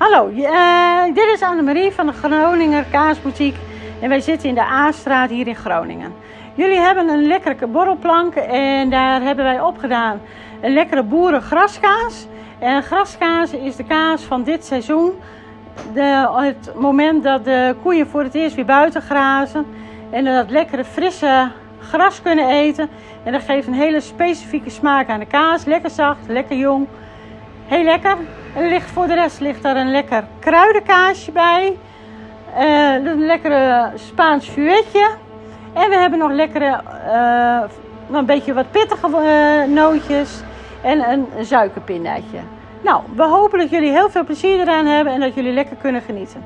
Hallo, uh, dit is Annemarie van de Groninger Kaasboutique en wij zitten in de A-straat hier in Groningen. Jullie hebben een lekkere borrelplank en daar hebben wij opgedaan een lekkere boerengraskaas. En graskaas is de kaas van dit seizoen. De, het moment dat de koeien voor het eerst weer buiten grazen en dat lekkere frisse gras kunnen eten. En dat geeft een hele specifieke smaak aan de kaas. Lekker zacht, lekker jong. Heel lekker. En ligt, voor de rest ligt er een lekker kruidenkaasje bij. Uh, een lekkere Spaans vuurtje. En we hebben nog lekkere, uh, een beetje wat pittige uh, nootjes. En een suikerpindaatje. Nou, we hopen dat jullie heel veel plezier eraan hebben en dat jullie lekker kunnen genieten.